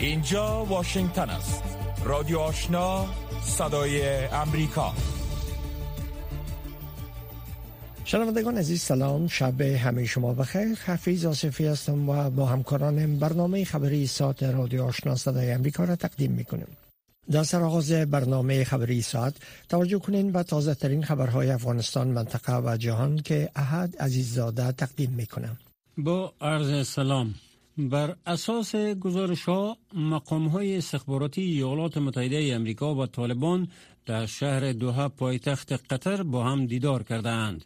اینجا واشنگتن است. رادیو آشنا صدای امریکا. شنوندگان عزیز سلام. شب همه شما بخیر. حفیظ آصفی هستم و با همکارانم برنامه خبری ساعت رادیو آشنا صدای امریکا را تقدیم می‌کنیم. در سرآغاز برنامه خبری ساعت توجه کنین و تازه ترین خبرهای افغانستان منطقه و جهان که احد عزیززاده تقدیم می‌کنم با عرض سلام. بر اساس گزارش ها مقام های استخباراتی ایالات متحده امریکا و طالبان در شهر دوحه پایتخت قطر با هم دیدار کردند.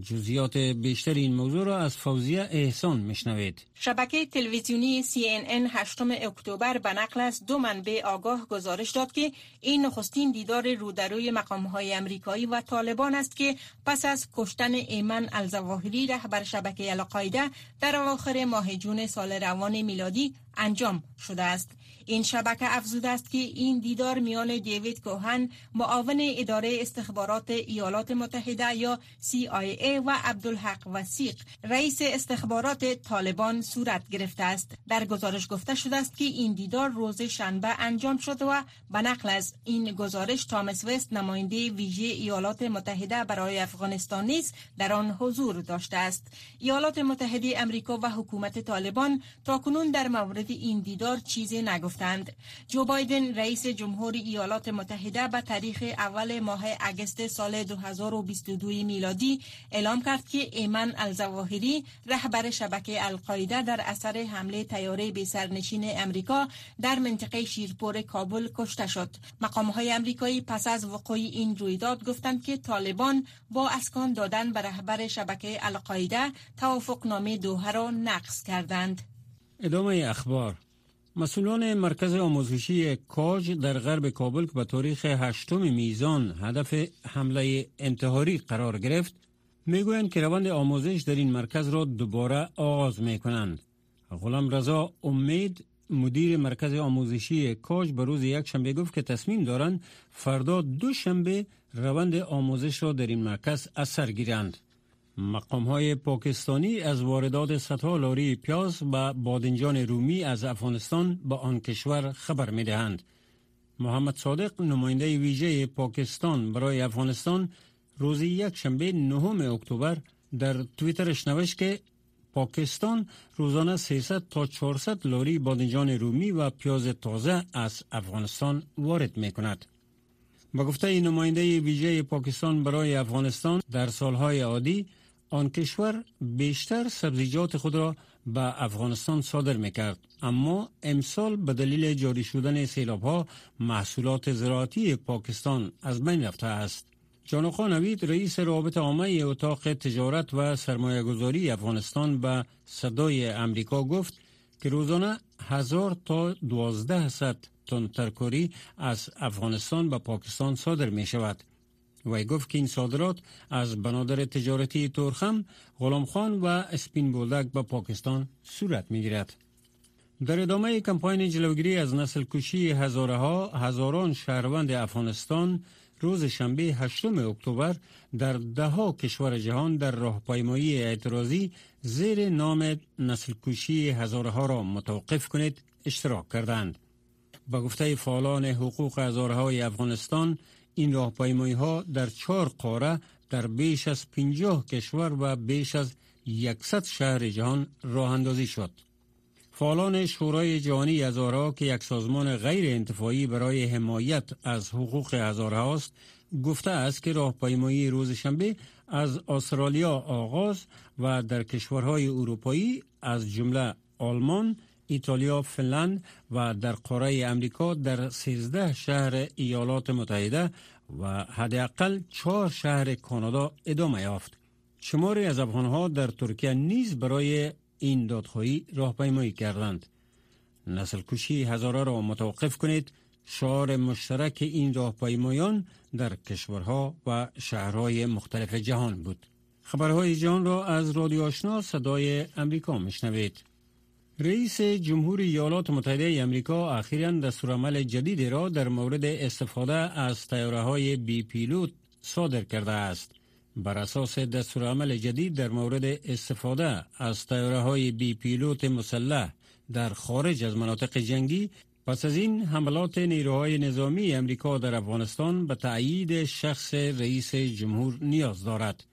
جزیات بیشتر این موضوع را از فوزیه احسان مشنوید. شبکه تلویزیونی CNN 8 اکتبر به نقل از دو منبع آگاه گزارش داد که این نخستین دیدار رودروی مقام های امریکایی و طالبان است که پس از کشتن ایمن الزواهری رهبر شبکه القاعده در اواخر ماه جون سال روان میلادی انجام شده است. این شبکه افزوده است که این دیدار میان دیوید کوهن معاون اداره استخبارات ایالات متحده یا CIA و عبدالحق وسیق رئیس استخبارات طالبان صورت گرفته است. در گزارش گفته شده است که این دیدار روز شنبه انجام شد و به نقل از این گزارش تامس وست نماینده ویژه ایالات متحده برای افغانستان نیز در آن حضور داشته است. ایالات متحده امریکا و حکومت طالبان تاکنون در مورد این دیدار چیزی نگفتند جو بایدن رئیس جمهور ایالات متحده به تاریخ اول ماه اگست سال 2022 میلادی اعلام کرد که ایمن الزواهری رهبر شبکه القاعده در اثر حمله تیاره بی سرنشین امریکا در منطقه شیرپور کابل کشته شد. مقام های امریکایی پس از وقوع این رویداد گفتند که طالبان با اسکان دادن به رهبر شبکه القاعده توافقنامه دوحه را نقض کردند. ادامه اخبار. مسئولان مرکز آموزشی کاج در غرب کابل که به تاریخ هشتم میزان هدف حمله انتحاری قرار گرفت می‌گویند که روند آموزش در این مرکز را دوباره آغاز می کنند. غلام رضا امید مدیر مرکز آموزشی کاج به روز یک شنبه گفت که تصمیم دارند فردا دو شنبه روند آموزش را در این مرکز اثر گیرند. مقام های پاکستانی از واردات صدها لاری پیاز و بادنجان رومی از افغانستان به آن کشور خبر می دهند. محمد صادق نماینده ویژه پاکستان برای افغانستان روز یک شنبه نهم اکتبر در تویترش نوشت که پاکستان روزانه 300 تا 400 لاری بادنجان رومی و پیاز تازه از افغانستان وارد می کند. با گفته نماینده ویژه پاکستان برای افغانستان در سالهای عادی آن کشور بیشتر سبزیجات خود را به افغانستان صادر می کرد اما امسال به دلیل جاری شدن سیلاب ها محصولات زراعتی پاکستان از بین رفته است جانخان نوید رئیس رابط عامه اتاق تجارت و سرمایه گذاری افغانستان به صدای امریکا گفت که روزانه هزار تا دوازده ست تن ترکاری از افغانستان به پاکستان صادر می شود. وی گفت که این صادرات از بنادر تجارتی تورخم، غلامخان و اسپین بولدک به پاکستان صورت می گیرد. در ادامه کمپاین جلوگیری از نسل کشی هزاره ها هزاران شهروند افغانستان روز شنبه 8 اکتبر در دهها کشور جهان در راهپیمایی اعتراضی زیر نام نسل کشی هزاره ها را متوقف کنید اشتراک کردند. با گفته فعالان حقوق هزاره های افغانستان این راهپیمایی ها در چهار قاره در بیش از 50 کشور و بیش از 100 شهر جهان راه اندازی شد. فعالان شورای جهانی هزارها که یک سازمان غیر انتفاعی برای حمایت از حقوق هزارها است گفته است که راهپیمایی روز شنبه از استرالیا آغاز و در کشورهای اروپایی از جمله آلمان، ایتالیا، فنلند و در قاره امریکا در 13 شهر ایالات متحده و حداقل چهار شهر کانادا ادامه یافت. شماری از افغانها در ترکیه نیز برای این دادخواهی راهپیمایی کردند. نسل کشی هزاره را متوقف کنید شعار مشترک این راهپیمایان در کشورها و شهرهای مختلف جهان بود. خبرهای جهان را از رادیو آشنا صدای امریکا میشنوید. رئیس جمهور ایالات متحده امریکا اخیرا دستورالعمل جدیدی را در مورد استفاده از تیاره های بی پیلوت صادر کرده است. بر اساس دستورالعمل جدید در مورد استفاده از تیاره های بی پیلوت مسلح در خارج از مناطق جنگی پس از این حملات نیروهای نظامی امریکا در افغانستان به تایید شخص رئیس جمهور نیاز دارد.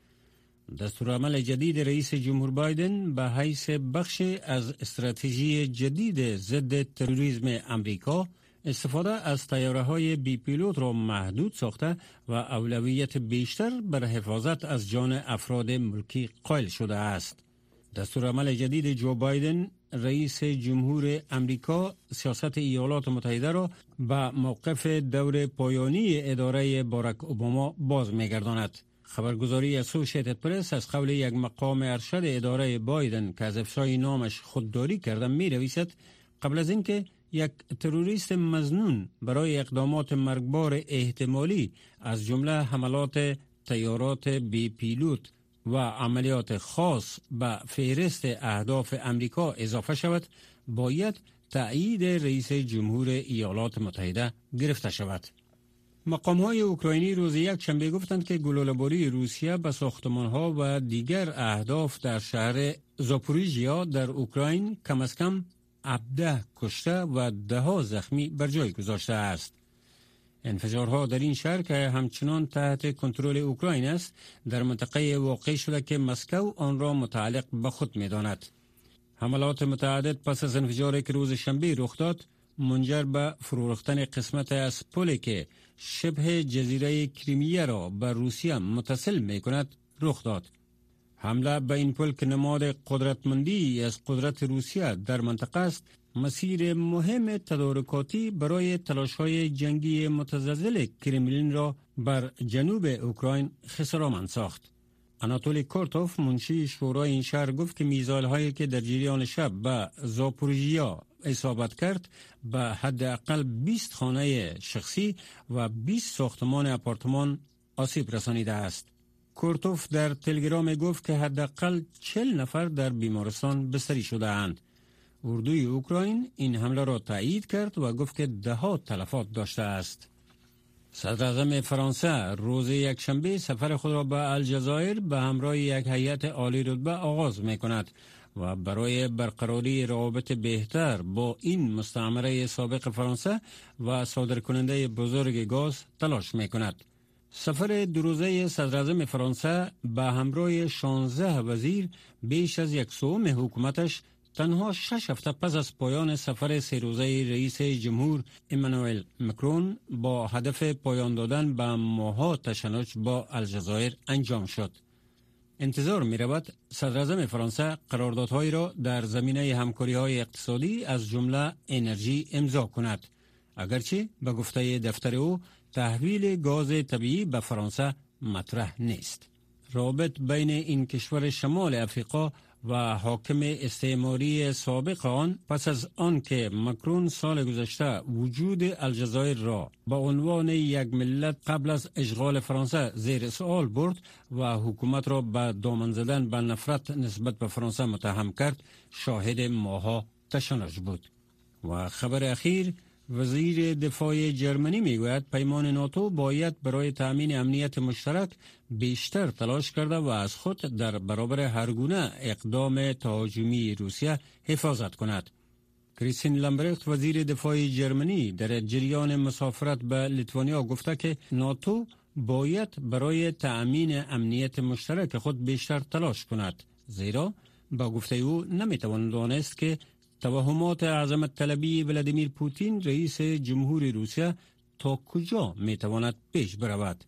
دستورالعمل جدید رئیس جمهور بایدن به حیث بخش از استراتژی جدید ضد تروریسم امریکا استفاده از تیاره های بی پیلوت را محدود ساخته و اولویت بیشتر بر حفاظت از جان افراد ملکی قائل شده است. دستورالعمل جدید جو بایدن رئیس جمهور امریکا سیاست ایالات متحده را به موقف دور پایانی اداره باراک اوباما باز میگرداند. خبرگزاری اسوشیتد پرس از قول یک مقام ارشد اداره بایدن که از افشای نامش خودداری کرده می رویسد قبل از اینکه یک تروریست مزنون برای اقدامات مرگبار احتمالی از جمله حملات تیارات بی پیلوت و عملیات خاص به فهرست اهداف امریکا اضافه شود باید تأیید رئیس جمهور ایالات متحده گرفته شود. مقام های اوکراینی روز یک شنبه گفتند که گلوله‌باری روسیه به ساختمان ها و دیگر اهداف در شهر زاپوریژیا در اوکراین کم از کم 17 کشته و ده زخمی بر جای گذاشته است. انفجارها در این شهر که همچنان تحت کنترل اوکراین است در منطقه واقع شده که مسکو آن را متعلق به خود می داند. حملات متعدد پس از انفجاری که روز شنبه رخ داد منجر به فرو قسمت از پلی که شبه جزیره کریمیه را به روسیه متصل می کند رخ داد. حمله به این پل که نماد قدرتمندی از قدرت روسیه در منطقه است مسیر مهم تدارکاتی برای تلاش های جنگی متزلزل کرملین را بر جنوب اوکراین خسارامند ساخت. اناتولی کورتوف منشی شورای این شهر گفت که میزایل هایی که در جریان شب به زاپورژیا اصابت کرد به حداقل 20 خانه شخصی و 20 ساختمان اپارتمان آسیب رسانیده است. کورتوف در تلگرام گفت که حداقل 40 نفر در بیمارستان بستری شده اند. اردوی اوکراین این حمله را تایید کرد و گفت که ده تلفات داشته است. صدر فرانسه روز یکشنبه سفر خود را به الجزایر به همراه یک هیئت عالی رتبه آغاز می کند و برای برقراری روابط بهتر با این مستعمره سابق فرانسه و صادرکننده بزرگ گاز تلاش می کند. سفر دروزه صدر فرانسه به همراه 16 وزیر بیش از یک سوم حکومتش تنها شش هفته پس از پایان سفر سه روزه رئیس جمهور ایمانوئل مکرون با هدف پایان دادن به ماها تشنج با الجزایر انجام شد. انتظار می رود صدر فرانسه قراردادهایی را در زمینه همکاری های اقتصادی از جمله انرژی امضا کند. اگرچه به گفته دفتر او تحویل گاز طبیعی به فرانسه مطرح نیست. رابط بین این کشور شمال افریقا و حاکم استعماری سابق آن پس از آنکه مکرون سال گذشته وجود الجزایر را به عنوان یک ملت قبل از اشغال فرانسه زیر سوال برد و حکومت را به دامن زدن به نفرت نسبت به فرانسه متهم کرد شاهد ماها تشنج بود. و خبر اخیر وزیر دفاع جرمنی می‌گوید پیمان ناتو باید برای تأمین امنیت مشترک بیشتر تلاش کرده و از خود در برابر هرگونه اقدام تهاجمی روسیه حفاظت کند. کریستین لامبرخت وزیر دفاع جرمنی در جریان مسافرت به لیتوانیا گفته که ناتو باید برای تأمین امنیت مشترک خود بیشتر تلاش کند زیرا با گفته او نمی‌توان دانست که توهمات عظمت طلبی ولادیمیر پوتین رئیس جمهور روسیه تا کجا می تواند پیش برود؟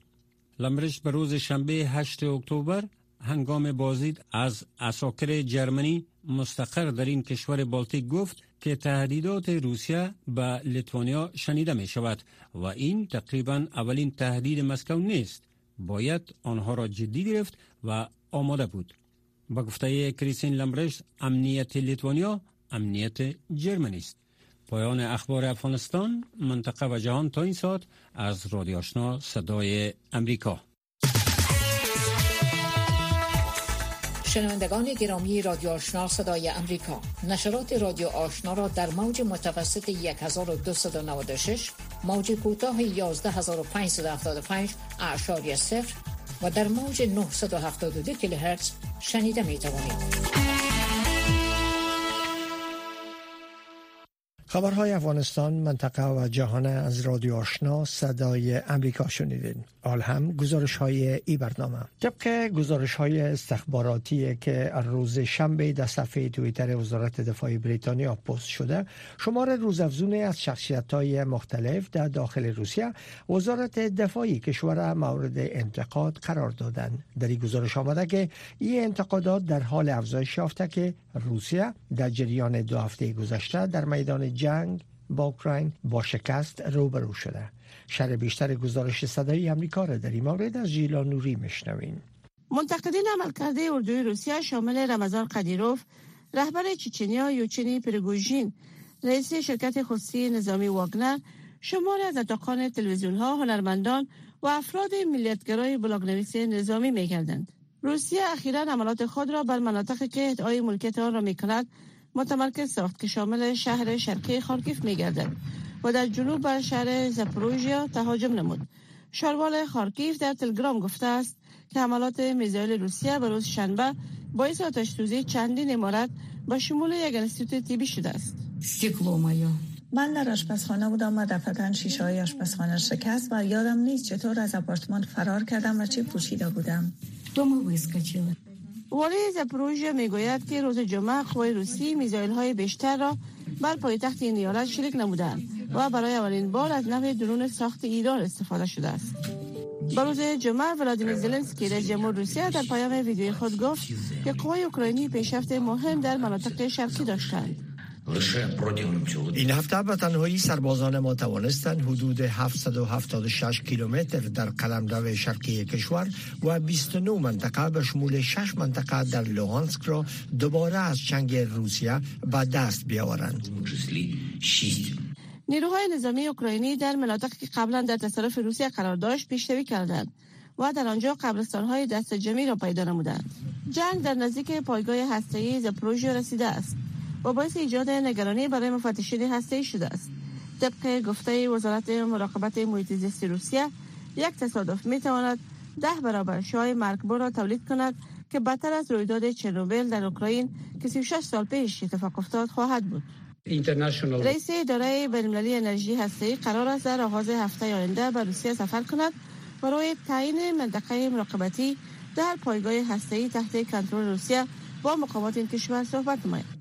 لمرش به روز شنبه 8 اکتبر هنگام بازدید از اساکر جرمنی مستقر در این کشور بالتیک گفت که تهدیدات روسیه به لیتوانیا شنیده می شود و این تقریبا اولین تهدید مسکو نیست. باید آنها را جدی گرفت و آماده بود. با گفته کریسین لمبرش امنیت لیتوانیا امنیت جرمنی است. پایان اخبار افغانستان منطقه و جهان تا این ساعت از رادیو آشنا صدای امریکا. شنوندگان گرامی رادیو آشنا صدای امریکا. نشرات رادیو آشنا را در موج متوسط 1296 موج کوتاه 11575 اعشاری صفر و در موج 972 کیلوهرتز شنیده می توانید. خبرهای افغانستان منطقه و جهان از رادیو آشنا صدای امریکا شنیدین. حال هم گزارش های ای برنامه. طبق گزارش های استخباراتی که روز شنبه در صفحه تویتر وزارت دفاع بریتانیا پست شده شمار روزافزون از شخصیت های مختلف در داخل روسیه وزارت دفاعی کشور مورد انتقاد قرار دادند در این گزارش آمده که این انتقادات در حال افزایش یافته که روسیه در جریان دو هفته گذشته در میدان جنگ با اوکراین با شکست روبرو شده شر بیشتر گزارش صدایی امریکا را در این مورد از جیلا نوری مشنوین منتقدین عملکرده اردوی روسیه شامل رمضان قدیروف رهبر چچنیا یوچنی پرگوژین رئیس شرکت خصوصی نظامی واگنر شماری از اتاقان تلویزیون ها هنرمندان و افراد ملیتگرای بلاگ نویس نظامی می کردند. روسیه اخیرا عملات خود را بر مناطقی که ادعای ملکیت آن را می کند متمرکز ساخت که شامل شهر شرقی خارکیف می گردد و در جنوب بر شهر زپروژیا تهاجم نمود. شاروال خارکیف در تلگرام گفته است که عملات میزایل روسیه به روز شنبه باعث آتش سوزی چندین امارت با شمول یک انستیتوت تیبی شده است. من در آشپزخانه بودم و دفعتا شیشه های آشپزخانه شکست و یادم نیست چطور از آپارتمان فرار کردم و چی پوشیده بودم. والی زپروژیا می‌گوید که روز جمعه قوای روسی میزایل های بیشتر را بر پایتخت این ایالت شلیک نمودند و برای اولین بار از نوع درون ساخت ایران استفاده شده است. با روز جمعه ولادیمیر زلنسکی رئیس جمهور روسیه در پیام ویدیوی خود گفت که قوای اوکراینی پیشرفت مهم در مناطق شرقی داشتند. این هفته به تنهایی سربازان ما توانستند حدود 776 کیلومتر در قلمرو شرقی کشور و 29 منطقه به شمول 6 منطقه در لوهانسک را دوباره از چنگ روسیه به دست بیاورند. نیروهای نظامی اوکراینی در مناطقی که قبلا در تصرف روسیه قرار داشت پیشروی کردند و در آنجا قبرستان های دست جمعی را پیدا نمودند. جنگ در نزدیک پایگاه هسته‌ای زپروژیا رسیده است. و باعث ایجاد نگرانی برای مفتشین هسته شده است. طبق گفته وزارت مراقبت محیط زیست روسیه یک تصادف می تواند ده برابر شای مرگبار را تولید کند که بدتر از رویداد چرنوبیل در اوکراین که 36 سال پیش اتفاق افتاد خواهد بود. رئیس اداره بین‌المللی انرژی هسته‌ای قرار است در آغاز هفته آینده به روسیه سفر کند و روی تعیین منطقه مراقبتی در پایگاه هسته‌ای تحت کنترل روسیه با مقامات این کشور صحبت نماید.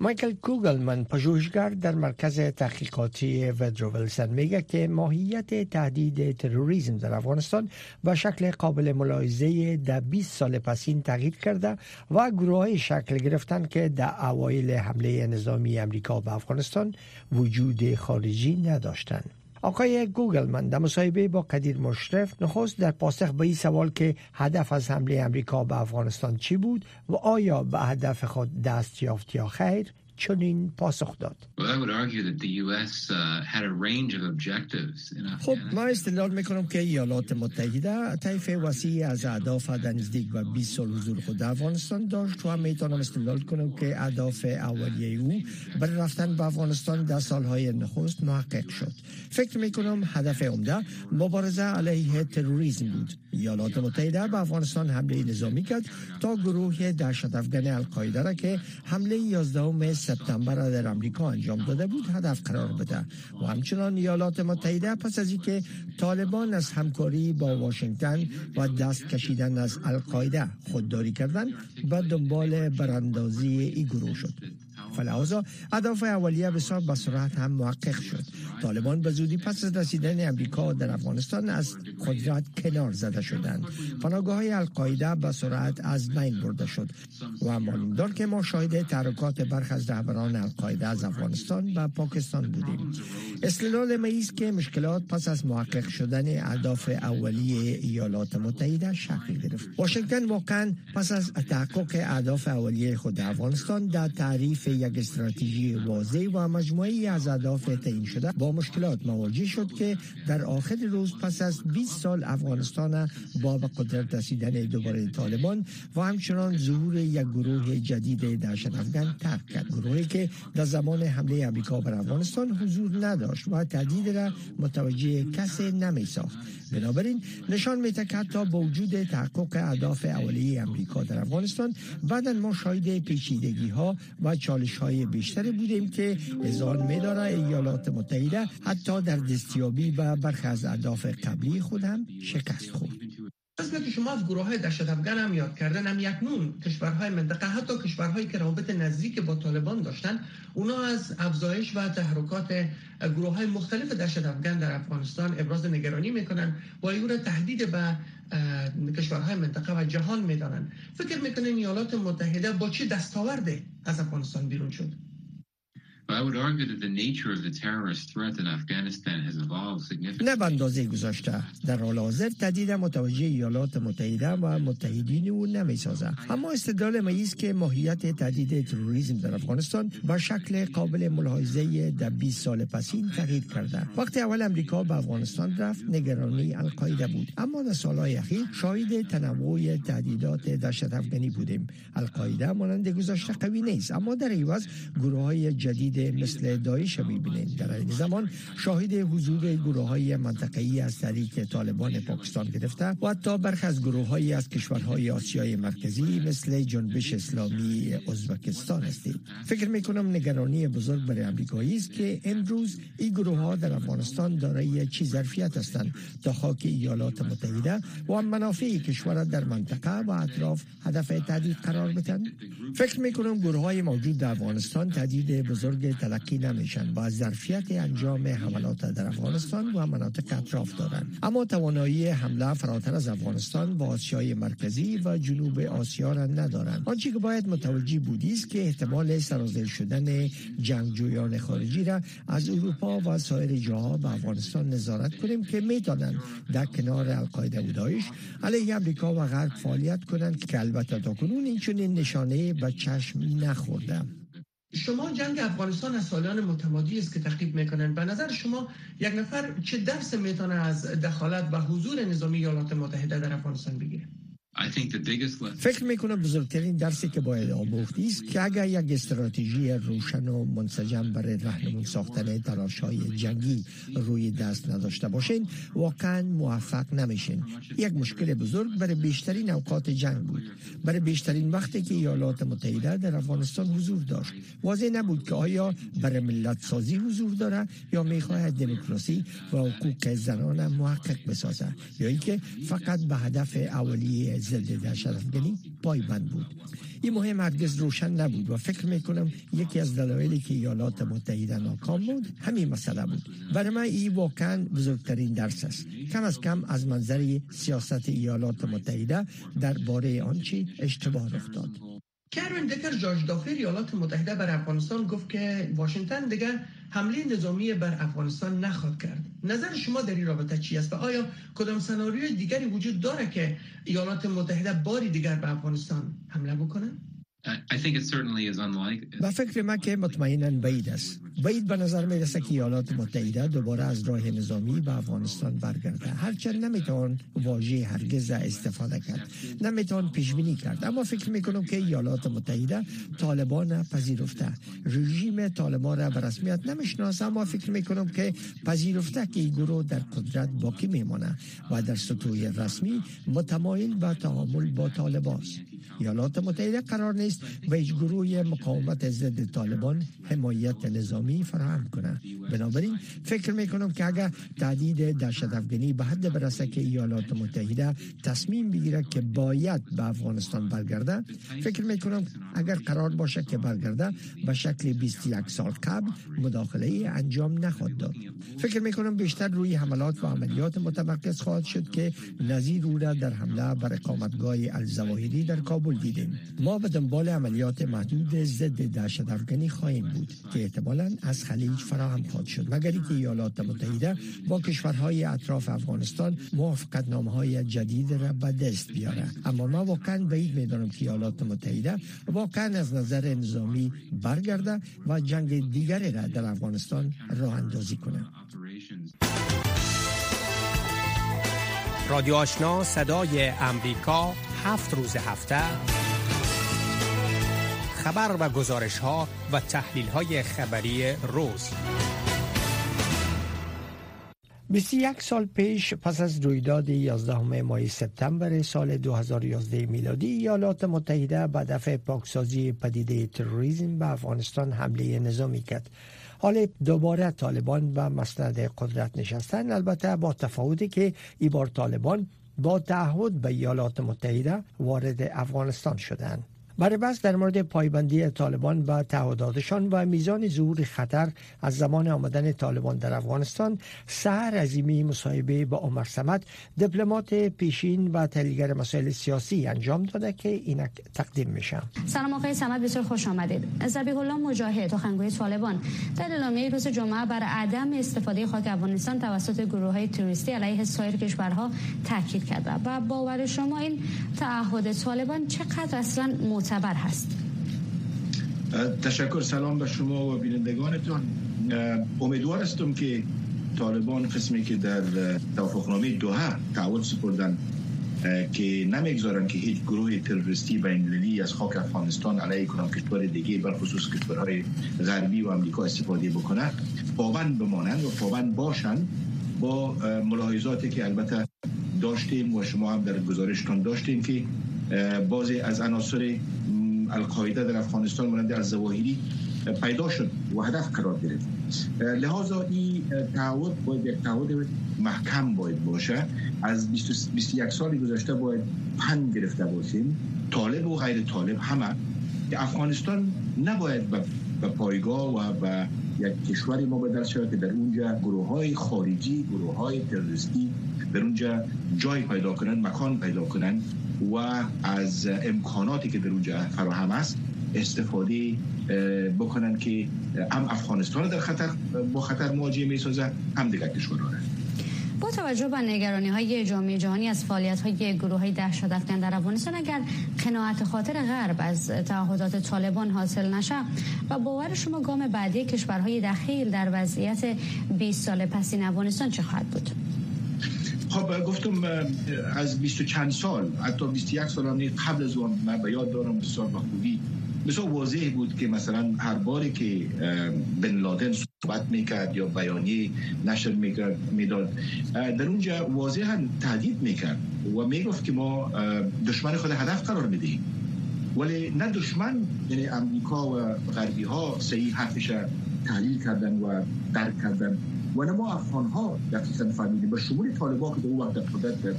مایکل کوگلمن پژوهشگر در مرکز تحقیقاتی ودرو ولسن میگه که ماهیت تهدید تروریسم در افغانستان به شکل قابل ملاحظه در 20 سال پسین تغییر کرده و گروه شکل گرفتن که در اوایل حمله نظامی امریکا به افغانستان وجود خارجی نداشتند. آقای گوگل من در مصاحبه با قدیر مشرف نخست در پاسخ به این سوال که هدف از حمله امریکا به افغانستان چی بود و آیا به هدف خود دست یافت یا خیر چنین پاسخ داد. خب ما استدلال می‌کنم که ایالات متحده طیف وسیع از اهداف در نزدیک و 20 سال حضور خود در افغانستان داشت و هم می‌تونم استدلال کنم که اهداف اولیه او برای رفتن به افغانستان در سالهای نخست محقق شد. فکر می‌کنم هدف عمده مبارزه علیه تروریسم بود. ایالات متحده به افغانستان حمله نظامی کرد تا گروه دهشت افغان القاعده را که حمله 11 سپتامبر در آمریکا انجام داده بود هدف قرار بده. و همچنان ایالات متحده پس از اینکه طالبان از همکاری با واشنگتن و دست کشیدن از القاعده خودداری کردند به دنبال براندازی این گروه شد. فلحاظا اهداف اولیه بسیار به سرعت هم محقق شد. طالبان به زودی پس از رسیدن امریکا در افغانستان از قدرت کنار زده شدند. پناهگاه های القاعده به سرعت از بین برده شد. و معلوم که ما شاهد تحرکات برخ از رهبران القاعده از افغانستان و پاکستان بودیم. استدلال ما که مشکلات پس از محقق شدن اهداف اولیه ایالات متحده شکل گرفت. واشنگتن واقعا پس از تحقق اهداف اولیه خود افغانستان در تعریف یک استراتژی واضح و مجموعی از اهداف تعیین شده با مشکلات مواجه شد که در آخر روز پس از 20 سال افغانستان با به قدرت رسیدن دوباره طالبان و همچنان ظهور یک گروه جدید دهشت افغان ترک کرد. گروهی که در زمان حمله امریکا بر افغانستان حضور نداشت و تهدید را متوجه کسی نمی ساخت. بنابراین نشان میده که حتی با وجود تحقق اهداف اولیه امریکا در افغانستان بعدا ما شاهد پیچیدگی ها و چالش های بیشتری بودیم که ازان میداره ایالات متحده حتی در دستیابی به برخی از اهداف قبلی خود هم شکست خورد. مثل که شما از گروه های دشت افغان هم یاد کردن هم یکنون کشورهای منطقه حتی کشورهایی که روابط نزدیک با طالبان داشتن اونا از افزایش و تحرکات گروه های مختلف دشت افغان در افغانستان ابراز نگرانی می‌کنن و ایو تهدید به کشورهای منطقه و جهان می‌دانن. فکر می‌کنن ایالات متحده با چه دستاورده از افغانستان بیرون شد؟ نه به اندازه گذاشته. در حال حاضر تهدید متوجه ایالات متحده و متحدین او نمی سازه اما استدلال ما است که ماهیت تهدید تروریسم در افغانستان با شکل قابل ملاحظه در 20 سال پسین تغییر کرده. وقتی اول امریکا به افغانستان رفت نگرانی القاعده بود. اما در سالهای اخیر شاهد تنوع تهدیدات دهشت افغانی بودیم. القاعده مانند گذاشته قوی نیست. اما در عوض گروه های جدید مثل دایش می‌بینید در این زمان شاهد حضور گروه های منطقه‌ای از طریق طالبان پاکستان گرفته و حتی برخی از گروه های از کشورهای آسیای مرکزی مثل جنبش اسلامی ازبکستان هستید. فکر می‌کنم نگرانی بزرگ برای امریکایی است که امروز این گروه ها در افغانستان دارای چی ظرفیت هستند تا خاک ایالات متحده و منافع کشور در منطقه و اطراف هدف تهدید قرار بدن فکر می‌کنم گروه های موجود در افغانستان تهدید بزرگ تلقی نمیشن. با ظرفیت انجام حملات در افغانستان و مناطق اطراف دارند. اما توانایی حمله فراتر از افغانستان و آسیای مرکزی و جنوب آسیا را ندارند. آنچه که باید متوجه بودی است که احتمال سرازیر شدن جنگجویان خارجی را از اروپا و سایر جاها به افغانستان نظارت کنیم که می‌تونند در کنار القاعده و داعش علیه امریکا و غرب فعالیت کنند که البته تا کنون این نشانه به چشم نخورده شما جنگ افغانستان از سالیان متمادی است که تحقیق می‌کنن به نظر شما یک نفر چه درس می‌تونه از دخالت و حضور نظامی ایالات متحده در افغانستان بگیره؟ فکر می‌کنم بزرگترین درسی که باید آموختی است که اگر یک استراتژی روشن و منسجم برای رهنمون ساختن تلاش های جنگی روی دست نداشته باشین واقعا موفق نمیشین. یک مشکل بزرگ برای بیشترین اوقات جنگ بود. برای بیشترین وقتی که ایالات متحده در افغانستان حضور داشت. واضح نبود که آیا برای ملت سازی حضور داره یا می‌خواهد دموکراسی و حقوق زنان محقق بسازه یا اینکه فقط به هدف اولیه ضد دهشتافکنی پایبند بود. این مهم هرگز روشن نبود و فکر می‌کنم یکی از دلایلی که ایالات متحده ناکام بود همین مسئله بود. برای من این واقعا بزرگترین درس است. کم از کم از منظر سیاست ایالات متحده درباره آنچه اشتباه رخ داد. دکر جاج دافر ایالات متحده بر افغانستان گفت که واشنگتن دیگر حمله نظامی بر افغانستان نخواد کرد. نظر شما در این رابطه چی است و آیا کدام سناریوی دیگری وجود داره که ایالات متحده باری دیگر به افغانستان حمله بکنه؟ و فکر من که مطمئنا بعید است. بعید به نظر می رسه که ایالات متحده دوباره از راه نظامی به افغانستان برگرده. هرچند نمی‌توان واژه هرگز استفاده کرد. نمی‌توان پیش بینی کرد. اما فکر می کنم که ایالات متحده طالبان پذیرفته. رژیم طالبان را به رسمیت نمی‌شناسه اما فکر می کنم که پذیرفته که این گروه در قدرت باقی میمانه و در سطوح رسمی متمایل به تعامل با طالبان. ایالات متحده قرار نیست به هیچ گروه مقاومت ضد طالبان حمایت نظامی فراهم کنه بنابراین فکر می‌کنم که اگر تهدید دهشت افغانی به حد برسه که ایالات متحده تصمیم بگیره که باید به افغانستان برگرده فکر می‌کنم اگر قرار باشه که برگرده به شکل 21 سال قبل مداخله انجام نخواهد داد. فکر می‌کنم بیشتر روی حملات و عملیات متمرکز خواهد شد که نظیر او در حمله بر اقامتگاه الزواهری در کابل دیدیم. ما به دنبال عملیات محدود ضد دهشت افغانی خواهیم بود که احتمالا از خلیج فراهم خواهد شد. مگر اینکه ایالات متحده با کشورهای اطراف افغانستان موافقت های جدید را به دست بیاره. اما ما واقعا بعید می‌دانم که ایالات متحده واقعا از نظر نظامی برگرده و جنگ دیگری را در افغانستان راه اندازی کنه. رادیو آشنا صدای امریکا هفت روز هفته. خبر و گزارش ها و تحلیل های خبری روز 21 سال پیش پس از رویداد 11 ماه سپتامبر سال 2011 میلادی ایالات متحده به دفع پاکسازی پدیده تروریسم به افغانستان حمله نظامی کرد حال دوباره طالبان به مسند قدرت نشستن البته با تفاوتی که ای بار طالبان با تعهد به ایالات متحده وارد افغانستان شدند. برای بس در مورد پایبندی طالبان به تعهداتشان و میزان ظهور خطر از زمان آمدن طالبان در افغانستان سهر عظیمی مصاحبه با عمر سمت دیپلمات پیشین و تحلیلگر مسائل سیاسی انجام داده که اینک تقدیم میشه. سلام آقای سمت بسیار خوش آمدید. زبیح الله مجاهد تخنگوی طالبان. در اعلامیه روز جمعه بر عدم استفاده خاک افغانستان توسط گروه های توریستی علیه سایر کشورها تاکید کرده و باور شما این تعهد طالبان چقدر اصلا معتبر هست. تشکر سلام به شما و بینندگانتون امیدوار هستم که طالبان قسمی که در توافقنامه دوها تعهد سپردن که نمی‌گذارن که هیچ گروه تروریستی بین از خاک افغانستان علیه کنم کشور دیگه بر خصوص کشورهای غربی و امریکا استفاده بکنه. پابند بمانند و پابند باشند با ملاحظاتی که البته داشتیم و شما هم در گزارشتان داشتیم که بازی از عناصر القاعده در افغانستان مانند از زواهری پیدا شد و هدف قرار گرفت. لحاظا این تعهد باید یک تعهد محکم باید باشه. از 21 سال گذشته باید پن گرفته باشیم. طالب و غیر طالب همه. که افغانستان نباید به پایگاه و به یک کشوری ما بدل شود که در اونجا گروه های خارجی گروه های تروریستی در اونجا جای پیدا کنند مکان پیدا کنند. و از امکاناتی که در اونجا فراهم است استفاده بکنن که هم افغانستان در خطر با خطر مواجه می سازه هم دیگر کشورها با توجه به نگرانی های جامعه جهانی از فعالیت های گروه های دهشت افکن در افغانستان اگر قناعت خاطر غرب از تعهدات طالبان حاصل نشه و باور شما گام بعدی کشورهای دخیل در وضعیت 20 سال پسین افغانستان چه خواهد بود؟ خب گفتم از 20 چند سال حتی 21 سال هم قبل از اون من به یاد دارم بسیار به خوبی. بسیار واضح بود که مثلا هر باری که بن لادن صحبت می‌کرد یا بیانیه نشر می‌داد در اونجا واضحا تهدید می‌کرد و می‌گفت که ما دشمن خود هدف قرار می‌دهیم. ولی نه دشمن یعنی امریکا و غربی ها صحیح حرفش تحلیل کردن و درک کردن. و نه ما افغان ها دقیقا فهمیدیم به شمول طالبا که به اون وقت قدرت در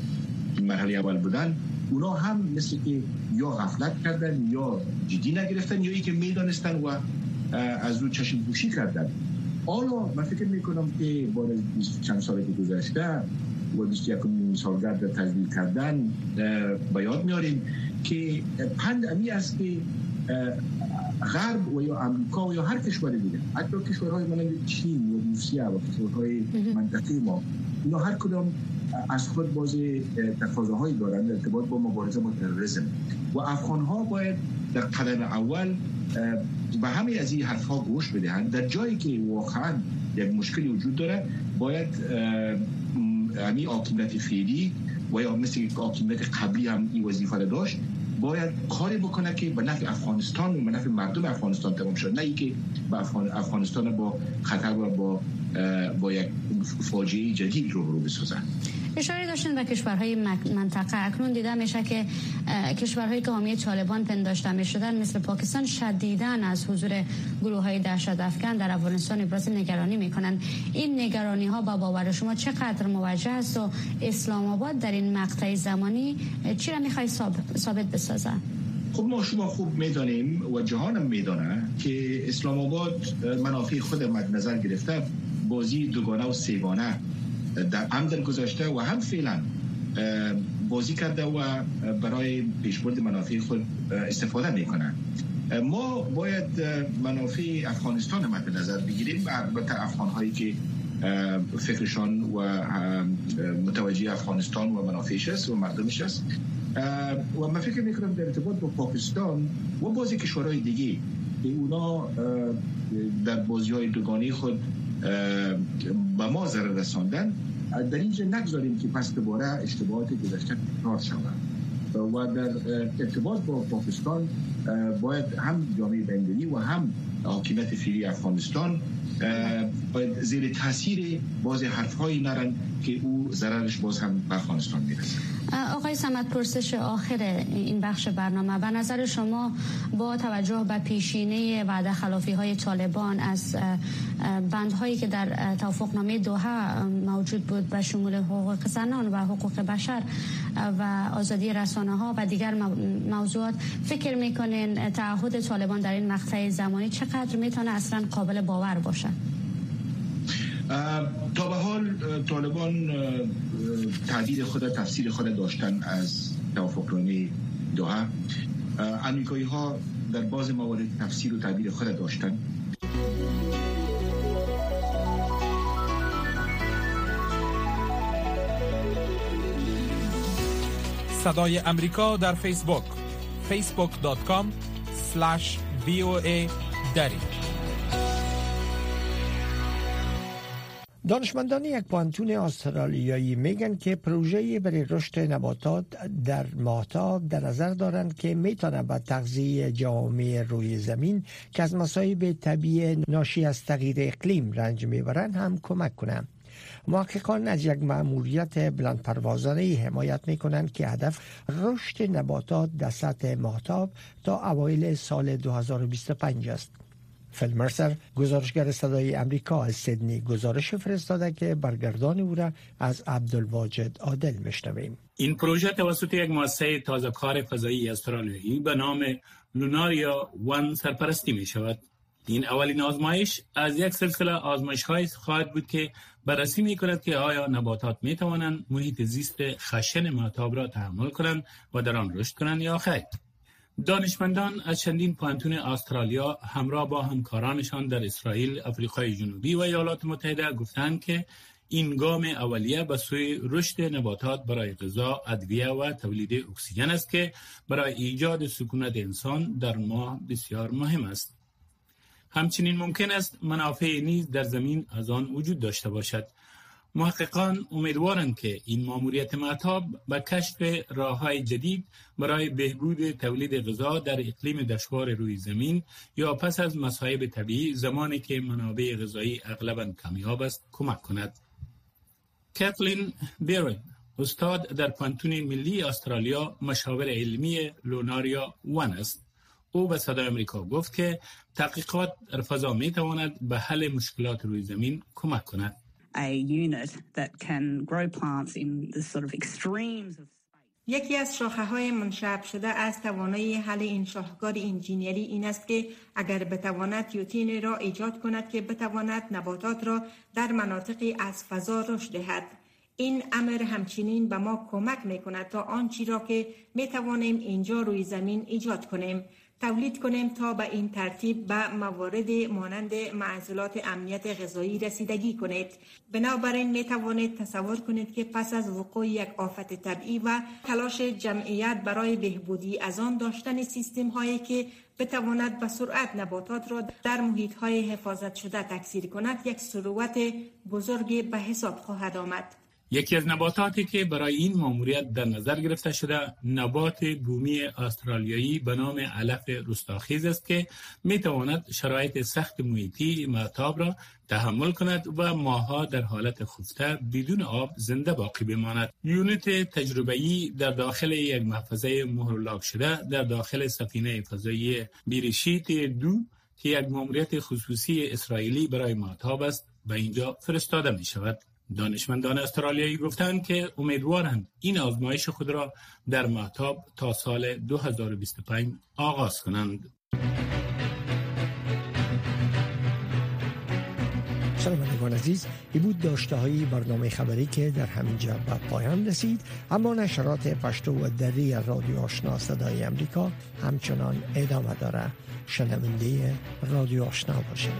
مرحله اول بودن اونا هم مثل که یا غفلت کردن یا جدی نگرفتن یا ای که می‌دانستن و از رو چشم پوشی کردن. حالا من فکر می‌کنم که بار چند سال که گذشته و 21 سالگرد تجلیل کردن به یاد میاریم که پند امی است که غرب و یا امریکا و یا هر کشور دیگه. حتی کشورهای مانند چین و روسیه و کشورهای منطقه ما اینا هر کدام از خود باز تقاضاهایی دارند ارتباط با مبارزه با تروریسم و افغان ها باید در قدم اول به همه از این حرف ها گوش بدهند. در جایی که واقعا یک مشکلی وجود داره باید همین حاکمیت فعلی و یا مثل حاکمیت قبلی هم این وظیفه داشت باید کاری بکنه که به نفع افغانستان و به نفع مردم افغانستان تمام شد. نه اینکه به افغانستان با خطر و با با یک فاجعه جدید رو رو بسازن. اشاره داشتن به کشورهای منطقه اکنون دیده میشه که کشورهایی که حامی طالبان پنداشته می شدن مثل پاکستان شدیدن از حضور گروه های دهشت افکن در افغانستان ابراز نگرانی می‌کنن. این نگرانی ها با باور شما چقدر موجه است و اسلام آباد در این مقطع زمانی چی را می‌خوای ثابت بسازه؟ خب ما شما خوب می‌دانیم و جهانم میدانه که اسلام آباد منافع خود مد نظر گرفته بازی دوگانه و سیگانه در هم در گذشته و هم فعلا بازی کرده و برای پیشبرد منافع خود استفاده می‌کنند ما باید منافع افغانستان مد نظر بگیریم و البته افغان هایی که فکرشان و متوجه افغانستان و منافعش است و مردمش است. و من فکر می‌کنم در ارتباط با پاکستان و بازی کشورهای دیگه که اونا در بازی های دوگانی خود به ما ضرر رساندن در اینجا نگذاریم که پس دوباره اشتباهات گذشته تکرار شود. و در ارتباط با پاکستان باید هم جامعه بین‌المللی و هم حاکمیت فعلی افغانستان زیر تاثیر باز حرفهایی نرن که او ضررش باز هم به افغانستان می‌رسه. آقای سمت پرسش آخر این بخش برنامه به نظر شما با توجه به پیشینه وعده خلافی های طالبان از بندهایی که در توافقنامه دوها موجود بود به شمول حقوق زنان و حقوق بشر و آزادی رسانه ها و دیگر موضوعات فکر می‌کنین تعهد طالبان در این مقطع زمانی چقدر می‌تونه اصلا قابل باور باشه؟ تا به حال طالبان تعدید خود تفسیر خود داشتن از توافقنامه دوها امریکایی ها در باز موارد تفسیر و تعبیر خود داشتن. صدای امریکا در فیسبوک facebook.com slash voa دانشمندان یک پانتون استرالیایی میگن که پروژه برای رشد نباتات در ماهتاب در نظر دارند که می‌تونه به تغذیه جامعه روی زمین که از مصایب طبیعی ناشی از تغییر اقلیم رنج می‌برند هم کمک کنند. محققان از یک مأموریت بلند پروازانه حمایت می کنند که هدف رشد نباتات در سطح ماهتاب تا اوایل سال 2025 است. فیل مرسر گزارشگر صدای امریکا از سیدنی گزارش فرستاده که برگردان او را از عبدالواجد عادل میشنویم این پروژه توسط یک مؤسسه تازه کار فضایی استرالیایی به نام لوناریا وان سرپرستی می شود این اولین آزمایش از یک سلسله آزمایش های خواهد بود که بررسی می کند که آیا نباتات می توانند محیط زیست خشن ماتاب را تحمل کنند و در آن رشد کنند یا خیر. دانشمندان از چندین پانتون استرالیا همراه با همکارانشان در اسرائیل، آفریقای جنوبی و ایالات متحده گفتند که این گام اولیه به سوی رشد نباتات برای غذا، ادویه و تولید اکسیژن است که برای ایجاد سکونت انسان در ماه بسیار مهم است. همچنین ممکن است منافع نیز در زمین از آن وجود داشته باشد محققان امیدوارند که این ماموریت معتاب به کشف راه های جدید برای بهبود تولید غذا در اقلیم دشوار روی زمین یا پس از مصائب طبیعی زمانی که منابع غذایی اغلبا کمیاب است کمک کند. کتلین بیرن استاد در پانتون ملی استرالیا مشاور علمی لوناریا وان است. او به صدای امریکا گفت که تحقیقات در فضا می تواند به حل مشکلات روی زمین کمک کند. یکی از شاخه های منشعب شده از توانایی حل این شاهکار انجینیری این است که اگر بتواند یوتین را ایجاد کند که بتواند نباتات را در مناطقی از فضا رشد دهد. این امر همچنین به ما کمک می کند تا آنچی را که می توانیم اینجا روی زمین ایجاد کنیم. تولید کنیم تا به این ترتیب به موارد مانند معضلات امنیت غذایی رسیدگی کنید. بنابراین می توانید تصور کنید که پس از وقوع یک آفت طبیعی و تلاش جمعیت برای بهبودی از آن داشتن سیستم هایی که بتواند به سرعت نباتات را در محیط های حفاظت شده تکثیر کند یک ثروت بزرگی به حساب خواهد آمد. یکی از نباتاتی که برای این ماموریت در نظر گرفته شده نبات بومی استرالیایی به نام علف رستاخیز است که می تواند شرایط سخت محیطی معتاب را تحمل کند و ماها در حالت خفته بدون آب زنده باقی بماند. یونیت تجربه‌ای در داخل یک محفظه مهرلاک شده در داخل سفینه فضایی بیرشیت دو که یک ماموریت خصوصی اسرائیلی برای معتاب است به اینجا فرستاده می شود دانشمندان استرالیایی گفتند که امیدوارند این آزمایش خود را در محتاب تا سال 2025 آغاز کنند. شنوندگان عزیز ای بود داشته های برنامه خبری که در همینجا به پایان رسید. اما نشرات پشتو و دری رادیو آشنا صدای امریکا همچنان ادامه داره. شنونده رادیو آشنا باشید.